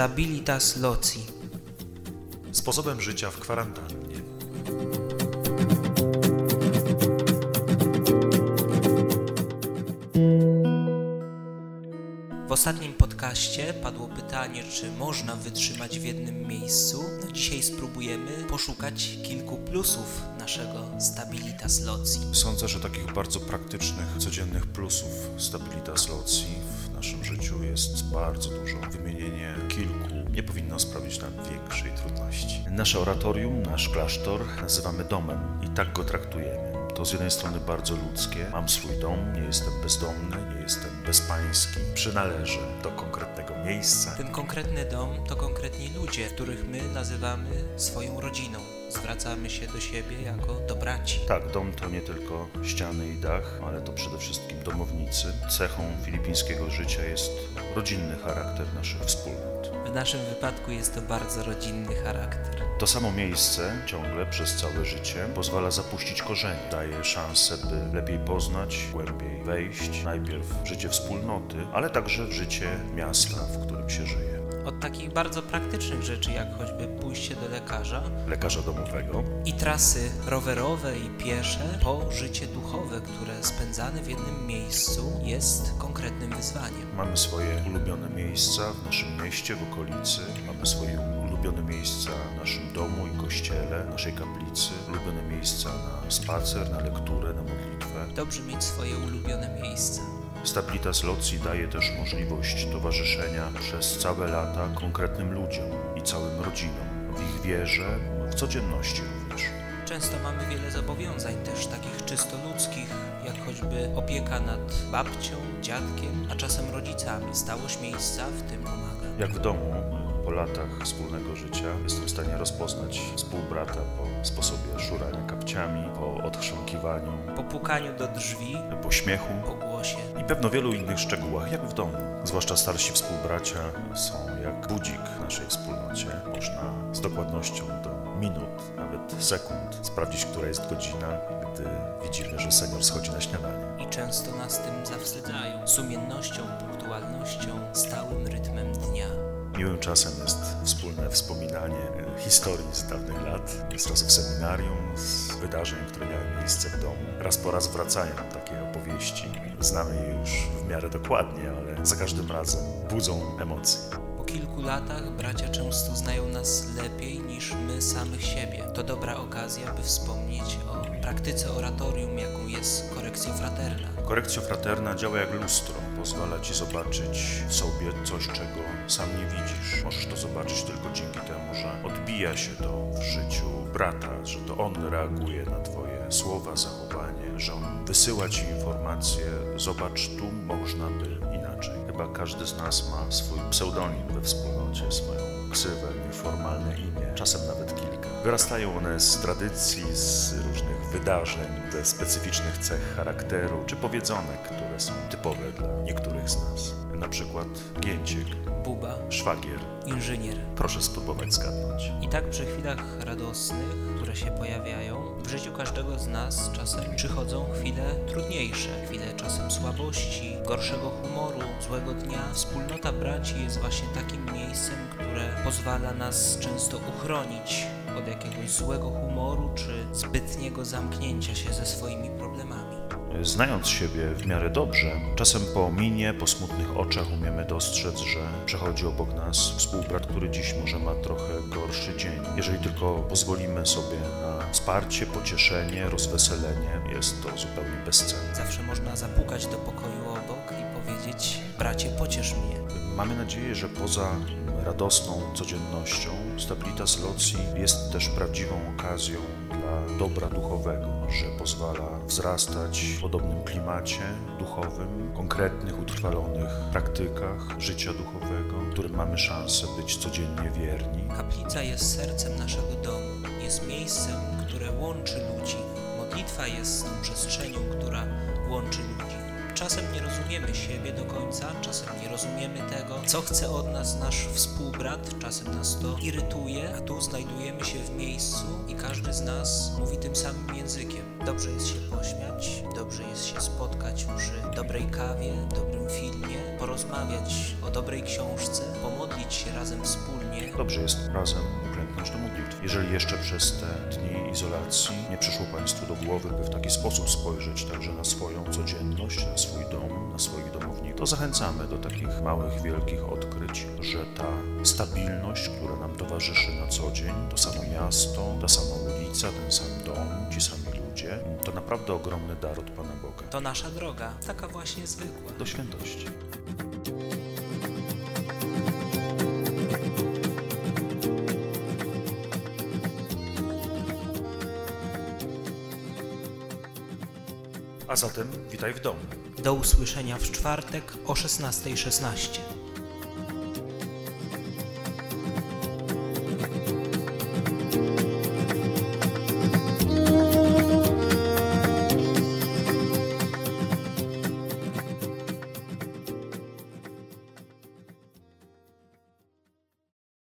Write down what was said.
Stabilitas Loci. Sposobem życia w kwarantannie. W ostatnim podcaście padło pytanie, czy można wytrzymać w jednym miejscu. No dzisiaj spróbujemy poszukać kilku plusów naszego Stabilitas Loci. Sądzę, że takich bardzo praktycznych, codziennych plusów Stabilitas Loci w naszym życiu jest bardzo dużo. Wymienienie nie powinno sprawić nam większej trudności. Nasze oratorium, nasz klasztor nazywamy domem i tak go traktujemy. To z jednej strony bardzo ludzkie. Mam swój dom, nie jestem bezdomny, nie jestem bezpański. Przynależę do konkretnego miejsca. Ten konkretny dom to konkretni ludzie, których my nazywamy swoją rodziną. Zwracamy się do siebie jako do braci. Tak, dom to nie tylko ściany i dach, ale to przede wszystkim domownicy. Cechą filipińskiego życia jest rodzinny charakter naszych wspólnot. W naszym wypadku jest to bardzo rodzinny charakter. To samo miejsce ciągle przez całe życie pozwala zapuścić korzenie, daje szansę, by lepiej poznać, głębiej wejść, najpierw w życie wspólnoty, ale także w życie miasta, w którym się żyje. Od takich bardzo praktycznych rzeczy, jak choćby pójście do lekarza Lekarza domowego, i trasy rowerowe i piesze, po życie duchowe, które spędzane w jednym miejscu jest konkretnym wyzwaniem. mamy swoje ulubione miejsca w naszym mieście, w okolicy, mamy swoje ulubione miejsca w naszym domu i kościele, naszej kaplicy, ulubione miejsca na spacer, na lekturę, na modlitwę. Dobrze mieć swoje ulubione miejsca. Stabilitas Loci daje też możliwość towarzyszenia przez całe lata konkretnym ludziom i całym rodzinom, w ich wierze, w codzienności również. Często mamy wiele zobowiązań też takich czysto ludzkich, jak choćby opieka nad babcią, dziadkiem, a czasem rodzicami. Stałość miejsca w tym pomaga. Jak w domu, po latach wspólnego życia, jestem w stanie rozpoznać współbrata po sposobie szurania kapciami, po odchrząkiwaniu, Po pukaniu do drzwi, po śmiechu po głosie. i pewno wielu innych szczegółach, jak w domu. Zwłaszcza starsi współbracia są jak budzik w naszej wspólnocie. Można z dokładnością do minut, nawet sekund sprawdzić, która jest godzina, gdy widzimy, że senior schodzi na śniadanie. I często nas tym zawstydzają. Sumiennością, punktualnością, stałym rytmem dnia. Miłym czasem jest wspólne wspominanie historii z dawnych lat, z czasów seminarium, z wydarzeń, które miały miejsce w domu. Raz po raz wracają takie opowieści. Znamy je już w miarę dokładnie, ale za każdym razem budzą emocje. Po kilku latach bracia często samych siebie. To dobra okazja, by wspomnieć o praktyce oratorium, jaką jest korekcja fraterna. Korekcja fraterna działa jak lustro. Pozwala ci zobaczyć w sobie coś, czego sam nie widzisz. Możesz to zobaczyć tylko dzięki temu, że odbija się to w życiu brata, że to on reaguje na twoje słowa, zachowanie, że on wysyła ci informacje. Zobacz, tu można by inaczej. Chyba każdy z nas ma swój pseudonim we wspólnocie, swoją ksywę, nieformalne imię, czasem nawet kilka. Wyrastają one z tradycji, z różnych wydarzeń, ze specyficznych cech charakteru, czy powiedzonek, które są typowe dla niektórych z nas. Na przykład Gięciek, Buba, szwagier. inżynier. Proszę spróbować zgadnąć. Tak przy chwilach radosnych, które się pojawiają, w życiu każdego z nas czasem przychodzą chwile trudniejsze, chwile czasem słabości, gorszego humoru, złego dnia. Wspólnota braci jest właśnie takim miejscem, które pozwala nas często uchronić od jakiegoś złego humoru czy zbytniego zamknięcia się ze swoimi problemami. Znając siebie w miarę dobrze, czasem po minie, po smutnych oczach umiemy dostrzec, że przechodzi obok nas współbrat, który dziś może ma trochę gorszy dzień. Jeżeli tylko pozwolimy sobie na wsparcie, pocieszenie, rozweselenie, jest to zupełnie bezcenne. Zawsze można zapukać do pokoju obok i powiedzieć: Bracie, pociesz mnie. Mamy nadzieję, że poza radosną codziennością Stabilitas Loci jest też prawdziwą okazją dla dobra duchowego, że pozwala wzrastać w podobnym klimacie duchowym, konkretnych, utrwalonych praktykach życia duchowego, którym mamy szansę być codziennie wierni. Kaplica jest sercem naszego domu, jest miejscem, które łączy ludzi. Modlitwa jest tą przestrzenią, która łączy ludzi. Czas Czasem nie rozumiemy siebie do końca, czasem nie rozumiemy tego, co chce od nas nasz współbrat, czasem nas to irytuje, a tu znajdujemy się w miejscu i każdy z nas mówi tym samym językiem. Dobrze jest się pośmiać, dobrze jest się spotkać przy dobrej kawie, dobrym filmie, porozmawiać o dobrej książce, pomodlić się razem wspólnie. Dobrze jest razem uklęknąć do modlitwy. Jeżeli jeszcze przez te dni izolacji nie przyszło Państwu do głowy, by w taki sposób spojrzeć także na swoją codzienność, na swój dom, na swoich domowników, to zachęcamy do takich małych, wielkich odkryć, że ta stabilność, która nam towarzyszy na co dzień, to samo miasto, ta sama ulica, ten sam dom, ci sami ludzie, to naprawdę ogromny dar od Pana Boga. To nasza droga, taka właśnie zwykła. Do świętości. A zatem witaj w domu. Do usłyszenia w czwartek o 16.16.